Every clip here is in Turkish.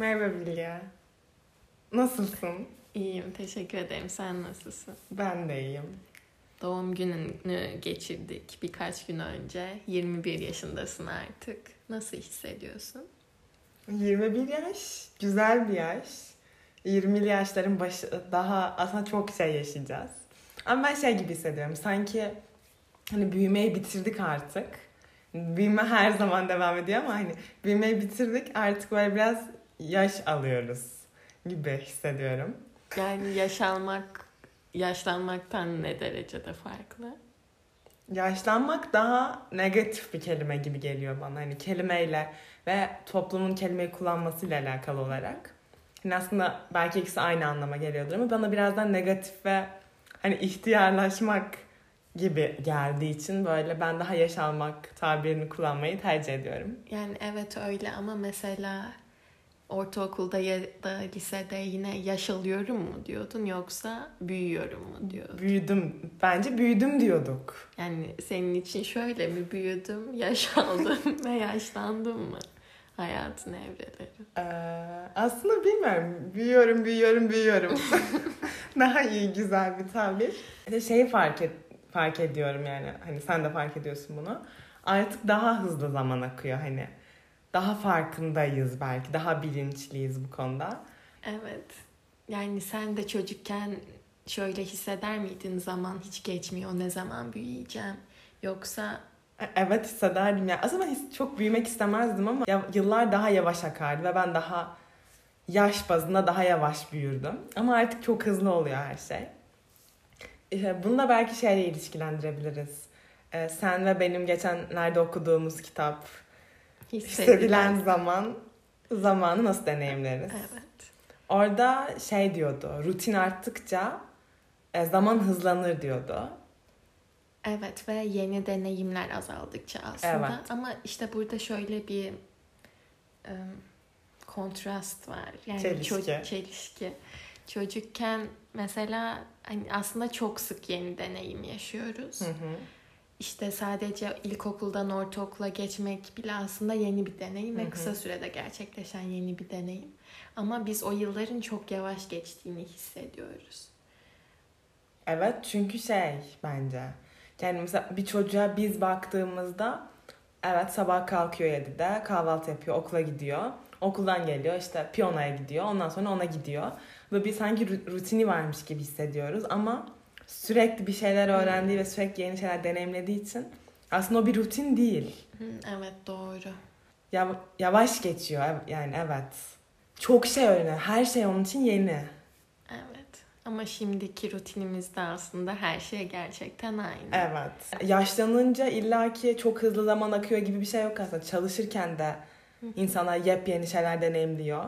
Merhaba Bilge. Nasılsın? İyiyim, teşekkür ederim. Sen nasılsın? Ben de iyiyim. Doğum gününü geçirdik birkaç gün önce. 21 yaşındasın artık. Nasıl hissediyorsun? 21 yaş, güzel bir yaş. 20'li yaşların başı daha aslında çok şey yaşayacağız. Ama ben şey gibi hissediyorum. Sanki hani büyümeyi bitirdik artık. Büyüme her zaman devam ediyor ama hani büyümeyi bitirdik artık böyle biraz yaş alıyoruz gibi hissediyorum. Yani yaş almak, yaşlanmaktan ne derecede farklı? Yaşlanmak daha negatif bir kelime gibi geliyor bana. Hani kelimeyle ve toplumun kelimeyi kullanmasıyla alakalı olarak. Yani aslında belki ikisi aynı anlama geliyordur ama bana birazdan negatif ve hani ihtiyarlaşmak gibi geldiği için böyle ben daha yaş almak tabirini kullanmayı tercih ediyorum. Yani evet öyle ama mesela ortaokulda ya da lisede yine yaş alıyorum mu diyordun yoksa büyüyorum mu diyordun? Büyüdüm. Bence büyüdüm diyorduk. Yani senin için şöyle mi büyüdüm, yaş aldım ve yaşlandım mı? Hayatın evreleri. Ee, aslında bilmiyorum. Büyüyorum, büyüyorum, büyüyorum. Daha iyi, güzel bir tabir. İşte şeyi fark, et, fark ediyorum yani. Hani sen de fark ediyorsun bunu. Artık daha hızlı zaman akıyor hani. Daha farkındayız belki. Daha bilinçliyiz bu konuda. Evet. Yani sen de çocukken şöyle hisseder miydin zaman hiç geçmiyor ne zaman büyüyeceğim yoksa E, Evet hissederdim ya. Aslında ben çok büyümek istemezdim ama yıllar daha yavaş akardı ve ben daha yaş bazında daha yavaş büyürdüm. Ama artık çok hızlı oluyor her şey. İşte bunu da belki şeyle ilişkilendirebiliriz. Ee, sen ve benim geçenlerde okuduğumuz kitap Hissedilen Zaman zamanı nasıl deneyimleriz? Evet. Orada şey diyordu, rutin arttıkça e, zaman hızlanır diyordu. Evet ve yeni deneyimler azaldıkça aslında. Evet. Ama işte burada şöyle bir e, kontrast var. Yani Çelişki. ço- çelişki. Çocukken mesela hani aslında çok sık yeni deneyim yaşıyoruz. Hı hı. İşte sadece ilkokuldan ortaokula geçmek bile aslında yeni bir deneyim ve kısa sürede gerçekleşen yeni bir deneyim. Ama biz o yılların çok yavaş geçtiğini hissediyoruz. Evet çünkü şey bence. Yani mesela bir çocuğa biz baktığımızda evet sabah kalkıyor 7'de kahvaltı yapıyor okula gidiyor. Okuldan geliyor işte piyanoya gidiyor ondan sonra ona gidiyor. Ve bir sanki ru- rutini varmış gibi hissediyoruz ama sürekli bir şeyler öğrendiği ve sürekli yeni şeyler deneyimlediği için aslında o bir rutin değil. Evet doğru. Yav- yavaş geçiyor yani evet. Çok şey öğreniyor. Her şey onun için yeni. Evet. Ama şimdiki rutinimizde aslında her şey gerçekten aynı. Evet. Yaşlanınca illaki çok hızlı zaman akıyor gibi bir şey yok aslında. Çalışırken de insanlar yepyeni şeyler deneyimliyor.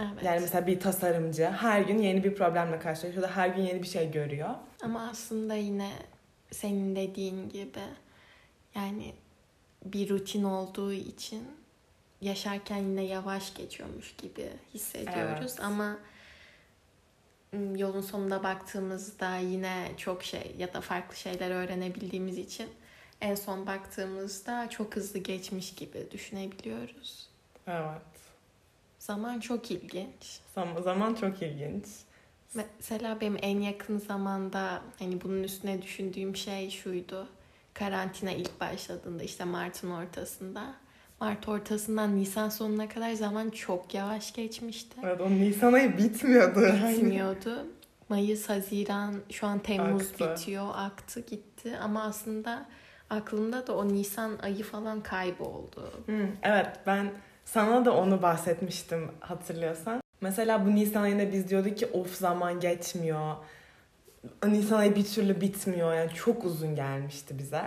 Evet. Yani mesela bir tasarımcı her gün yeni bir problemle karşılaşıyor da her gün yeni bir şey görüyor. Ama aslında yine senin dediğin gibi yani bir rutin olduğu için yaşarken yine yavaş geçiyormuş gibi hissediyoruz. Evet. Ama yolun sonunda baktığımızda yine çok şey ya da farklı şeyler öğrenebildiğimiz için en son baktığımızda çok hızlı geçmiş gibi düşünebiliyoruz. Evet. Zaman çok ilginç. Zam- Zaman çok ilginç. Mesela benim en yakın zamanda hani bunun üstüne düşündüğüm şey şuydu. Karantina ilk başladığında işte Mart'ın ortasında. Mart ortasından Nisan sonuna kadar zaman çok yavaş geçmişti. Evet o Nisan ayı bitmiyordu. Bitmiyordu. Mayıs, Haziran, şu an Temmuz Aktı. bitiyor, aktı gitti. Ama aslında aklımda da o Nisan ayı falan kayboldu. Hı, evet ben sana da onu bahsetmiştim hatırlıyorsan. Mesela bu Nisan ayında biz diyorduk ki of zaman geçmiyor. Nisan ayı bir türlü bitmiyor. Yani çok uzun gelmişti bize.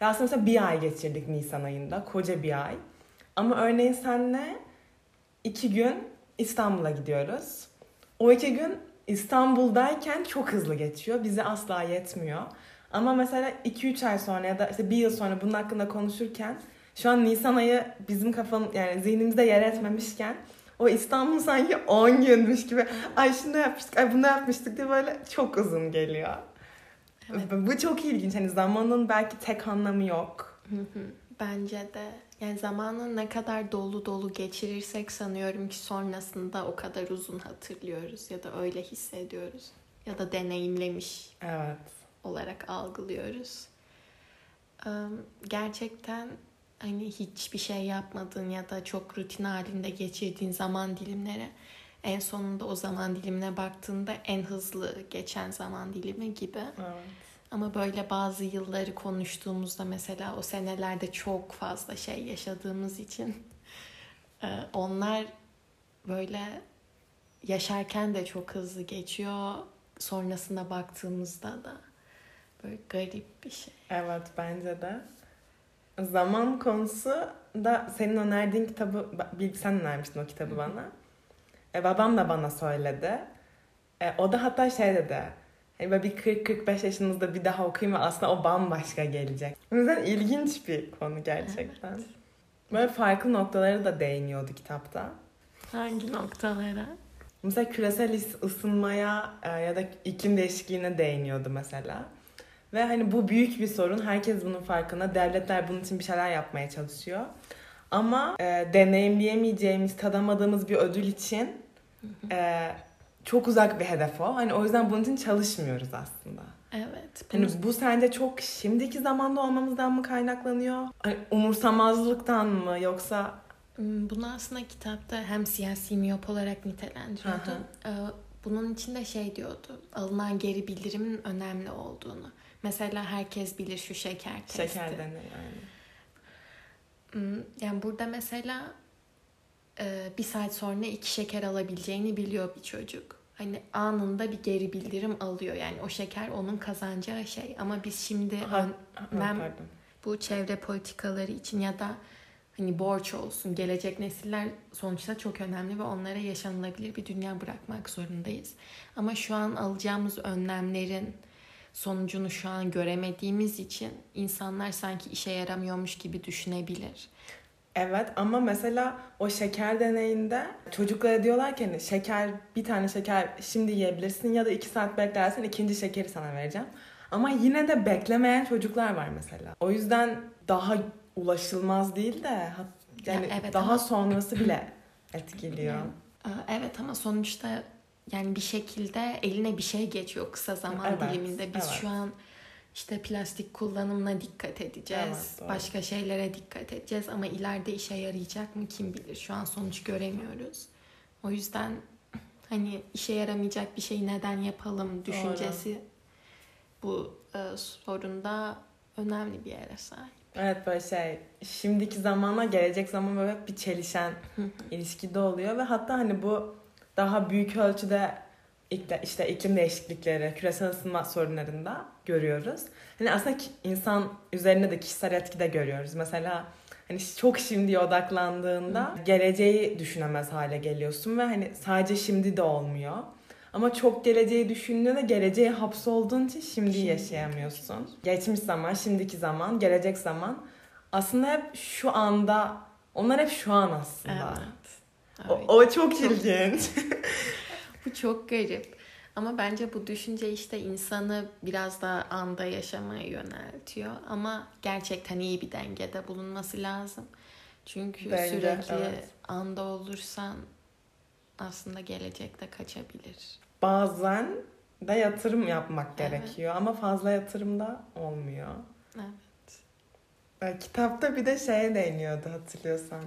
Ve aslında mesela bir ay geçirdik Nisan ayında. Koca bir ay. Ama örneğin senle iki gün İstanbul'a gidiyoruz. O iki gün İstanbul'dayken çok hızlı geçiyor. Bize asla yetmiyor. Ama mesela 2-3 ay sonra ya da işte bir yıl sonra bunun hakkında konuşurken şu an Nisan ayı bizim kafam yani zihnimizde yer etmemişken o İstanbul sanki 10 günmüş gibi ay şunu yapmıştık ay bunu yapmıştık diye böyle çok uzun geliyor. Evet. Bu çok ilginç. Hani zamanın belki tek anlamı yok. Bence de. Yani zamanı ne kadar dolu dolu geçirirsek sanıyorum ki sonrasında o kadar uzun hatırlıyoruz ya da öyle hissediyoruz ya da deneyimlemiş Evet. olarak algılıyoruz. Gerçekten hani hiçbir şey yapmadığın ya da çok rutin halinde geçirdiğin zaman dilimleri en sonunda o zaman dilimine baktığında en hızlı geçen zaman dilimi gibi. Evet. Ama böyle bazı yılları konuştuğumuzda mesela o senelerde çok fazla şey yaşadığımız için e, onlar böyle yaşarken de çok hızlı geçiyor. Sonrasına baktığımızda da böyle garip bir şey. Evet bence de. Zaman konusu da senin önerdiğin kitabı, sen önermiştin o kitabı bana. E, babam da bana söyledi. E, o da hatta şey dedi. Hani böyle bir 40-45 yaşınızda bir daha okuyayım ve aslında o bambaşka gelecek. O yüzden ilginç bir konu gerçekten. Evet. Böyle farklı noktaları da değiniyordu kitapta. Hangi noktalara? Mesela küresel ısınmaya e, ya da iklim değişikliğine değiniyordu mesela. Ve hani bu büyük bir sorun. Herkes bunun farkında. Devletler bunun için bir şeyler yapmaya çalışıyor. Ama e, deneyimleyemeyeceğimiz, tadamadığımız bir ödül için e, çok uzak bir hedef o. Hani o yüzden bunun için çalışmıyoruz aslında. Evet. Hani Bunu, bu sence çok şimdiki zamanda olmamızdan mı kaynaklanıyor? Hani umursamazlıktan mı yoksa Hmm, bunu aslında kitapta hem siyasi miyop olarak nitelendiriyordu. Ee, Bunun için de şey diyordu. Alınan geri bildirimin önemli olduğunu. Mesela herkes bilir şu şeker testi. şekerden yani? Hmm, Yani burada mesela e, bir saat sonra iki şeker alabileceğini biliyor bir çocuk. Hani anında bir geri bildirim alıyor. Yani o şeker onun kazanacağı şey. Ama biz şimdi Ha, ön- ha, ben- pardon. bu çevre politikaları için ya da hani borç olsun gelecek nesiller sonuçta çok önemli ve onlara yaşanılabilir bir dünya bırakmak zorundayız. Ama şu an alacağımız önlemlerin sonucunu şu an göremediğimiz için insanlar sanki işe yaramıyormuş gibi düşünebilir. Evet ama mesela o şeker deneyinde çocuklara diyorlar ki hani şeker bir tane şeker şimdi yiyebilirsin ya da iki saat beklersen ikinci şekeri sana vereceğim. Ama yine de beklemeyen çocuklar var mesela. O yüzden daha ulaşılmaz değil de yani Ya evet daha ama- sonrası bile etkiliyor. Evet ama sonuçta yani bir şekilde eline bir şey geçiyor kısa zaman Evet, diliminde. Biz evet. şu an işte plastik kullanımına dikkat edeceğiz. Evet, doğru. başka şeylere dikkat edeceğiz ama ileride işe yarayacak mı kim bilir. Şu an sonuç göremiyoruz. O yüzden hani işe yaramayacak bir şeyi neden yapalım düşüncesi bu e, sorunda önemli bir yere sahip. Evet böyle şey şimdiki zamanla gelecek zaman böyle bir çelişen ilişkide oluyor ve hatta hani bu daha büyük ölçüde işte iklim değişiklikleri, küresel ısınma sorunlarında görüyoruz. Hani aslında insan üzerinde de kişisel etki de görüyoruz. Mesela hani çok şimdiye odaklandığında geleceği düşünemez hale geliyorsun ve hani sadece şimdi de olmuyor. Ama çok geleceği düşündüğünde geleceğe hapsolduğun için Şimdi yaşayamıyorsun. Geçmiş zaman, şimdiki zaman, gelecek zaman aslında hep şu anda, onlar hep şu an aslında. Evet. O, Evet. o çok ilginç. Bu çok garip. Ama bence bu düşünce işte insanı biraz daha anda yaşamaya yöneltiyor. Ama gerçekten iyi bir dengede bulunması lazım. Çünkü Bence, sürekli evet. anda olursan aslında gelecekte kaçabilir. Bazen de yatırım yapmak Evet. gerekiyor ama fazla yatırım da olmuyor. Evet. E, Kitapta bir de şeye değiniyordu hatırlıyorsan.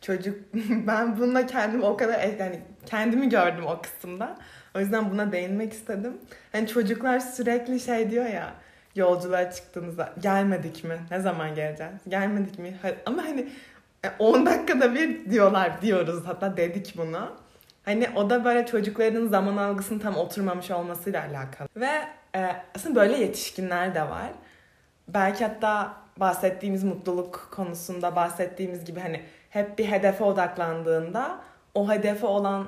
Çocuk ben bununla kendimi o kadar yani kendimi gördüm o kısımda. O yüzden buna değinmek istedim. Hani çocuklar sürekli şey diyor ya yolculuğa çıktığınızda gelmedik mi? Ne zaman geleceğiz? Gelmedik mi? Ama hani e, 10 dakikada bir diyorlar diyoruz hatta dedik bunu. Hani o da böyle çocukların zaman algısının tam oturmamış olmasıyla alakalı. Ve e, aslında böyle yetişkinler de var. Belki hatta bahsettiğimiz mutluluk konusunda bahsettiğimiz gibi hani hep bir hedefe odaklandığında o hedefe olan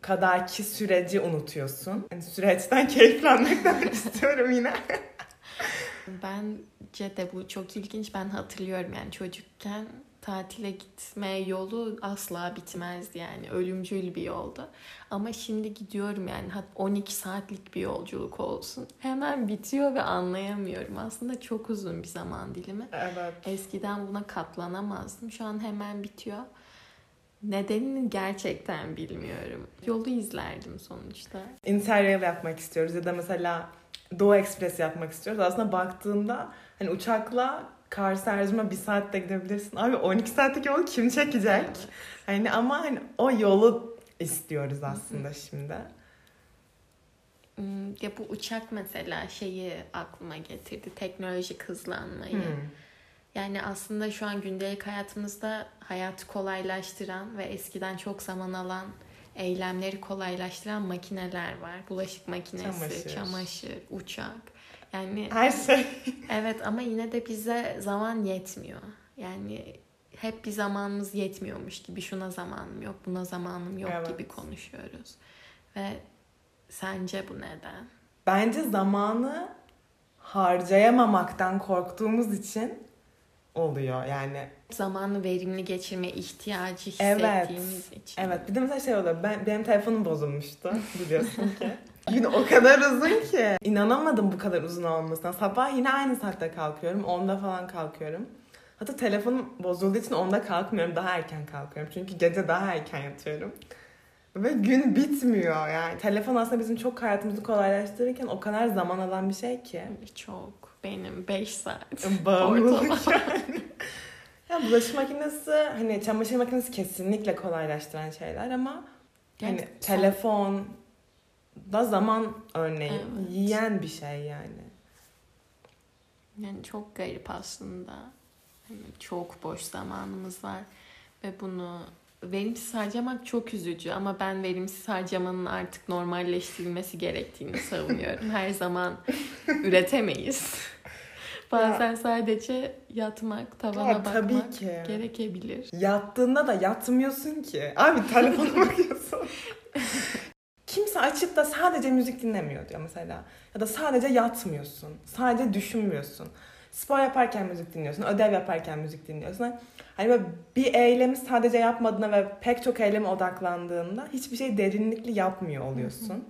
kadarki süreci unutuyorsun. Yani süreçten keyiflenmekten istiyorum yine. Bence de bu çok ilginç. Ben hatırlıyorum yani çocukken tatile gitme yolu asla bitmezdi yani. Ölümcül bir yoldu. Ama şimdi gidiyorum yani 12 saatlik bir yolculuk olsun. Hemen bitiyor ve anlayamıyorum. Aslında çok uzun bir zaman dilimi. Evet. Eskiden buna katlanamazdım. Şu an hemen bitiyor. Nedenini gerçekten bilmiyorum. Yolu izlerdim sonuçta. Interrail yapmak istiyoruz ya da mesela Doğu Ekspres yapmak istiyoruz. Aslında baktığında hani uçakla Kars Erzurum'a bir saatte gidebilirsin. Abi 12 saatlik yolu kim çekecek? Evet. Hani ama hani o yolu istiyoruz aslında şimdi. Hmm, Ya bu uçak mesela şeyi aklıma getirdi. Teknolojik hızlanmayı. Hmm. Yani aslında şu an gündelik hayatımızda hayatı kolaylaştıran ve eskiden çok zaman alan eylemleri kolaylaştıran makineler var. Bulaşık makinesi, Çamaşır. çamaşır, uçak. Yani Her şey. evet ama yine de bize zaman yetmiyor. Yani hep bir zamanımız yetmiyormuş gibi şuna zamanım yok, buna zamanım yok Evet. gibi konuşuyoruz. Ve sence bu neden? Bence zamanı harcayamamaktan korktuğumuz için oluyor yani. Zamanı verimli geçirme ihtiyacı Evet. hissettiğimiz için. Evet bir de mesela şey oluyor. Ben, benim telefonum bozulmuştu biliyorsun ki. Gün o kadar uzun ki. İnanamadım bu kadar uzun olmasına. Sabah yine aynı saatte kalkıyorum. 10'da falan kalkıyorum. Hatta telefonum bozulduğu için 10'da kalkmıyorum. Daha erken kalkıyorum. Çünkü gece daha erken yatıyorum. Ve gün bitmiyor yani. Telefon aslında bizim çok hayatımızı kolaylaştırırken o kadar zaman alan bir şey ki. Çok. Benim 5 saat. Bağımlılık yani. ya bulaşık makinesi, hani çamaşır makinesi kesinlikle kolaylaştıran şeyler ama hani Gerçekten. telefon da zaman örneği Evet. yiyen bir şey yani. Yani çok garip aslında. Hani çok boş zamanımız var ve bunu verimsiz harcamak çok üzücü ama ben verimsiz harcamanın artık normalleştirilmesi gerektiğini savunuyorum. Her zaman üretemeyiz. Bazen sadece yatmak, tavana Ya, bakmak ki. gerekebilir. Yattığında da yatmıyorsun ki. Abi telefona bakıyorsun. Kimse açıp da sadece müzik dinlemiyor diyor mesela. Ya da sadece yatmıyorsun. Sadece düşünmüyorsun. Spor yaparken müzik dinliyorsun. Ödev yaparken müzik dinliyorsun. Hani böyle bir eylemi sadece yapmadığında ve pek çok eyleme odaklandığında hiçbir şey derinlikli yapmıyor oluyorsun.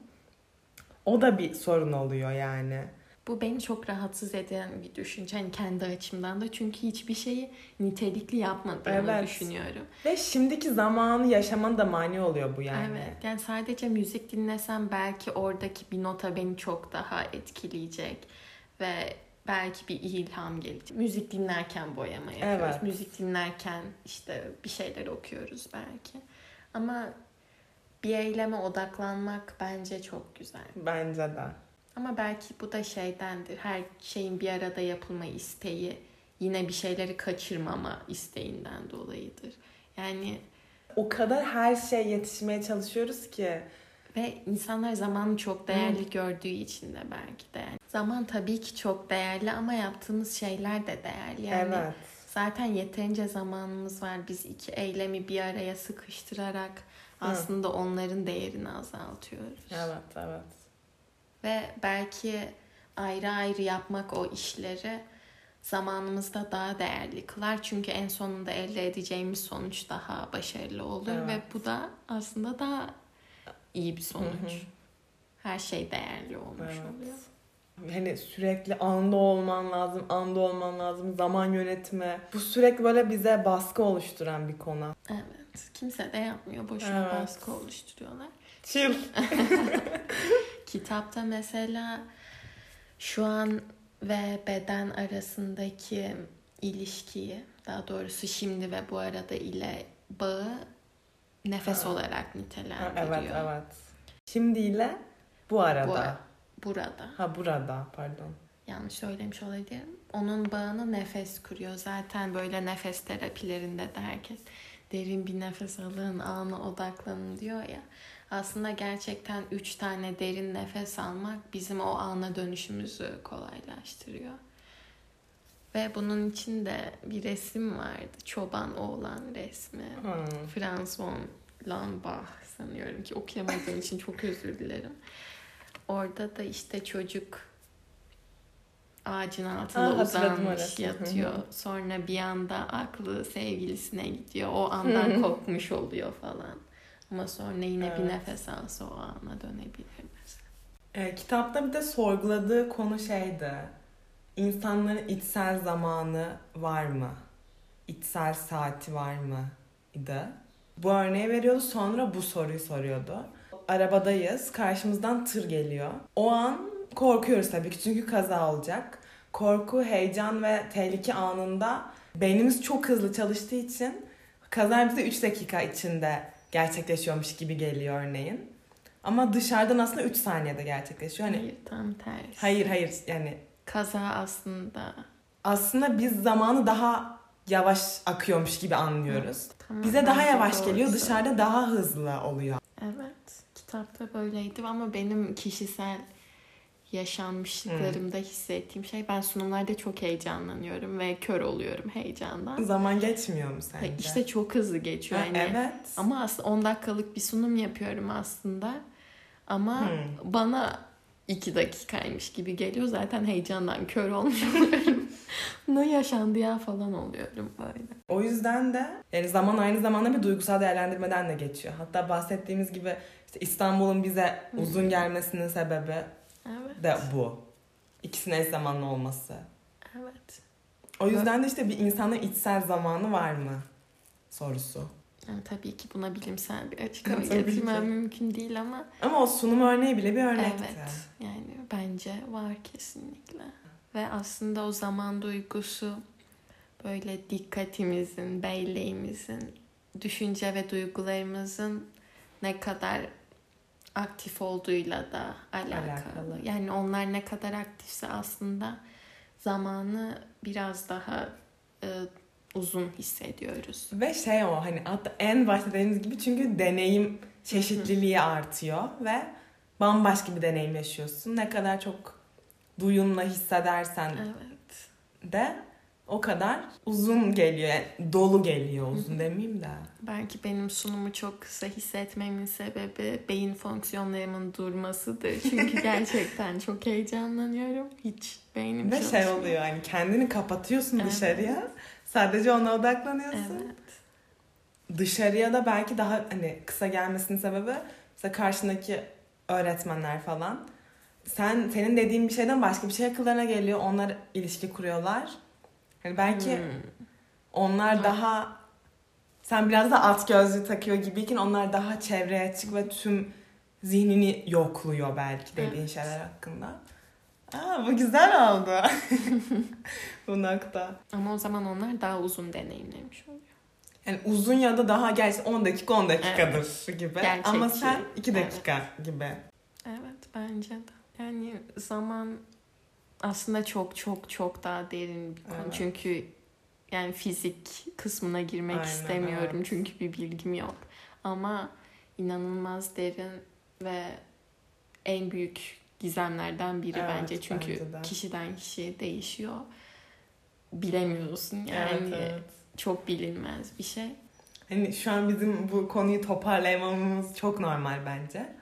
O da bir sorun oluyor yani. Bu beni çok rahatsız eden bir düşünce hani kendi açımdan da çünkü hiçbir şeyi nitelikli yapmadığımı Evet. düşünüyorum. Ve şimdiki zamanı yaşaman da mani oluyor bu yani. Evet. Yani sadece müzik dinlesem belki oradaki bir nota beni çok daha etkileyecek ve belki bir ilham gelecek. Müzik dinlerken boyama yapıyoruz. Evet. Müzik dinlerken işte bir şeyler okuyoruz belki. Ama bir eyleme odaklanmak bence çok güzel. Bence de. Ama belki bu da şeydendir. Her şeyin bir arada yapılma isteği yine bir şeyleri kaçırmama isteğinden dolayıdır. Yani O kadar her şeye yetişmeye çalışıyoruz ki. Ve insanlar zamanı çok değerli gördüğü için de belki de. Yani zaman tabii ki çok değerli ama yaptığımız şeyler de değerli. Yani evet. zaten yeterince zamanımız var. Biz iki eylemi bir araya sıkıştırarak aslında onların değerini azaltıyoruz. Evet, evet. Ve belki ayrı ayrı yapmak o işleri zamanımızda daha değerli kılar. Çünkü en sonunda elde edeceğimiz sonuç daha başarılı olur Evet. ve bu da aslında daha iyi bir sonuç. Hı hı. Her şey değerli olmuş Evet. oluyor. Hani sürekli anda olman lazım, anda olman lazım, zaman yönetimi. Bu sürekli böyle bize baskı oluşturan bir konu. Evet. Kimse de yapmıyor. Boşuna Evet. baskı oluşturuyorlar. Chill. Kitapta mesela şu an ve beden arasındaki ilişkiyi, daha doğrusu şimdi ve bu arada ile bağı nefes Ha. olarak Ha, nitelendiriyor. evet, evet. Şimdiyle bu arada. Bu- Burada. Ha burada, pardon. Yanlış söylemiş olabilirim. Onun bağını nefes kuruyor. Zaten böyle nefes terapilerinde de herkes derin bir nefes alın, ana odaklanın diyor ya. Aslında gerçekten üç tane derin nefes almak bizim o ana dönüşümüzü kolaylaştırıyor. Ve bunun için de bir resim vardı. Çoban oğlan resmi. Hmm. Franz von Lambach sanıyorum ki okuyamadığım için çok özür dilerim. Orada da işte çocuk ağacın altında Aa, uzanmış yatıyor. Sonra bir anda aklı sevgilisine gidiyor. O andan kopmuş oluyor falan. Ama sonra yine bir Evet. nefes alsa o ana dönebilir mesela. E, kitapta bir de sorguladığı konu şeydi. İnsanların içsel zamanı var mı? İçsel saati var mı? idi. Bu örneği veriyordu sonra bu soruyu soruyordu. Arabadayız. Karşımızdan tır geliyor. O an korkuyoruz tabii ki çünkü kaza olacak. Korku, heyecan ve tehlike anında beynimiz çok hızlı çalıştığı için kaza bize 3 dakika içinde gerçekleşiyormuş gibi geliyor örneğin. Ama dışarıdan aslında 3 saniyede gerçekleşiyor. Hani Hayır tam tersi. hayır hayır yani Kaza aslında aslında biz zamanı daha yavaş akıyormuş gibi anlıyoruz. Tamam, Bize daha yavaş doğru geliyor, dışarıda daha hızlı oluyor. Evet. Kitapta böyleydi ama benim kişisel yaşanmışlıklarımda hissettiğim şey ben sunumlarda çok heyecanlanıyorum ve kör oluyorum heyecandan. Zaman geçmiyor mu sence? İşte çok hızlı geçiyor. Ha, yani. evet. Ama aslında 10 dakikalık bir sunum yapıyorum aslında. Ama Hmm. bana 2 dakikaymış gibi geliyor. Zaten heyecandan kör olmuş oluyorum. ne yaşandı ya falan oluyorum böyle. O yüzden de yani zaman aynı zamanda bir duygusal değerlendirmeden de geçiyor. Hatta bahsettiğimiz gibi işte İstanbul'un bize uzun gelmesinin sebebi Evet. de bu. İkisinin eş zamanlı olması. Evet. O yüzden de işte bir insanın içsel zamanı var mı sorusu. Yani tabii ki buna bilimsel bir açıklama Tabii ki. getirmem mümkün değil ama Ama o sunum örneği bile bir örnekti. evet yani bence var kesinlikle. Ve aslında o zaman duygusu böyle dikkatimizin, belleğimizin, düşünce ve duygularımızın ne kadar aktif olduğuyla da alakalı. Alakalı. Yani onlar ne kadar aktifse aslında zamanı biraz daha e, uzun hissediyoruz. Ve şey o hani en başta dediğimiz gibi çünkü deneyim çeşitliliği artıyor ve bambaşka bir deneyim yaşıyorsun. Ne kadar çok duyunla hissedersen Evet. de o kadar uzun geliyor. Yani dolu geliyor uzun demeyeyim de. Belki benim sunumu çok kısa hissetmemin sebebi beyin fonksiyonlarımın durmasıdır. Çünkü gerçekten çok heyecanlanıyorum. Hiç beynim Ve şey oluyor hani kendini kapatıyorsun Evet. dışarıya. Sadece ona odaklanıyorsun. Evet. Dışarıya da belki daha hani kısa gelmesinin sebebi mesela karşındaki öğretmenler falan. Sen senin dediğin bir şeyden başka bir şey akıllarına geliyor. Onlar ilişki kuruyorlar. Hani belki Hmm. onlar Evet. daha sen biraz da at gözlüğü takıyor gibiyken onlar daha çevreye açık ve tüm zihnini yokluyor belki dediğin Evet. şeyler hakkında. Aa bu güzel oldu. bu nokta. Ama o zaman onlar daha uzun deneyimlemiş oluyor. Yani uzun ya da daha gerçi 10 dakika 10 dakikadır gibi. Gerçekçi. Ama sen 2 dakika gibi. Evet bence de. Yani zaman aslında çok çok çok daha derin bir konu. Evet. Çünkü yani fizik kısmına girmek Aynen, istemiyorum. evet. Çünkü bir bilgim yok. Ama inanılmaz derin ve en büyük gizemlerden biri Evet, bence. Çünkü bence de. kişiden kişiye değişiyor. Bilemiyorsun yani. Evet, evet. Çok bilinmez bir şey. Hani şu an bizim bu konuyu toparlayamamamız çok normal bence.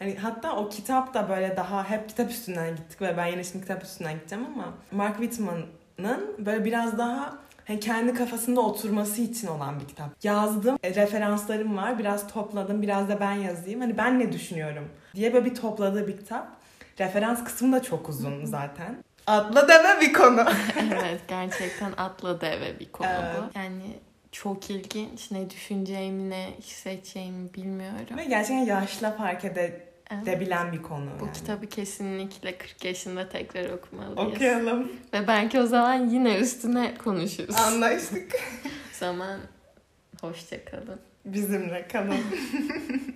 Hani hatta o kitap da böyle daha hep kitap üstünden gittik ve ben yine şimdi kitap üstünden gideceğim ama Mark Whitman'ın böyle biraz daha hani kendi kafasında oturması için olan bir kitap. Yazdım, e, referanslarım var, biraz topladım, biraz da ben yazayım. Hani ben ne düşünüyorum diye böyle bir topladığı bir kitap. Referans kısmı da çok uzun zaten. Atla deme bir konu. evet gerçekten atladı eve bir konu Evet. bu. Yani çok ilginç. Ne düşüneceğimi ne hissedeceğimi bilmiyorum. ve gerçekten yaşla fark Evet. edebilen bir konu. Bu yani. kitabı kesinlikle 40 yaşında tekrar okumalıyız. Okuyalım. Ve belki o zaman yine üstüne konuşuruz. Anlaştık. o zaman hoşça kalın. Bizimle kalın.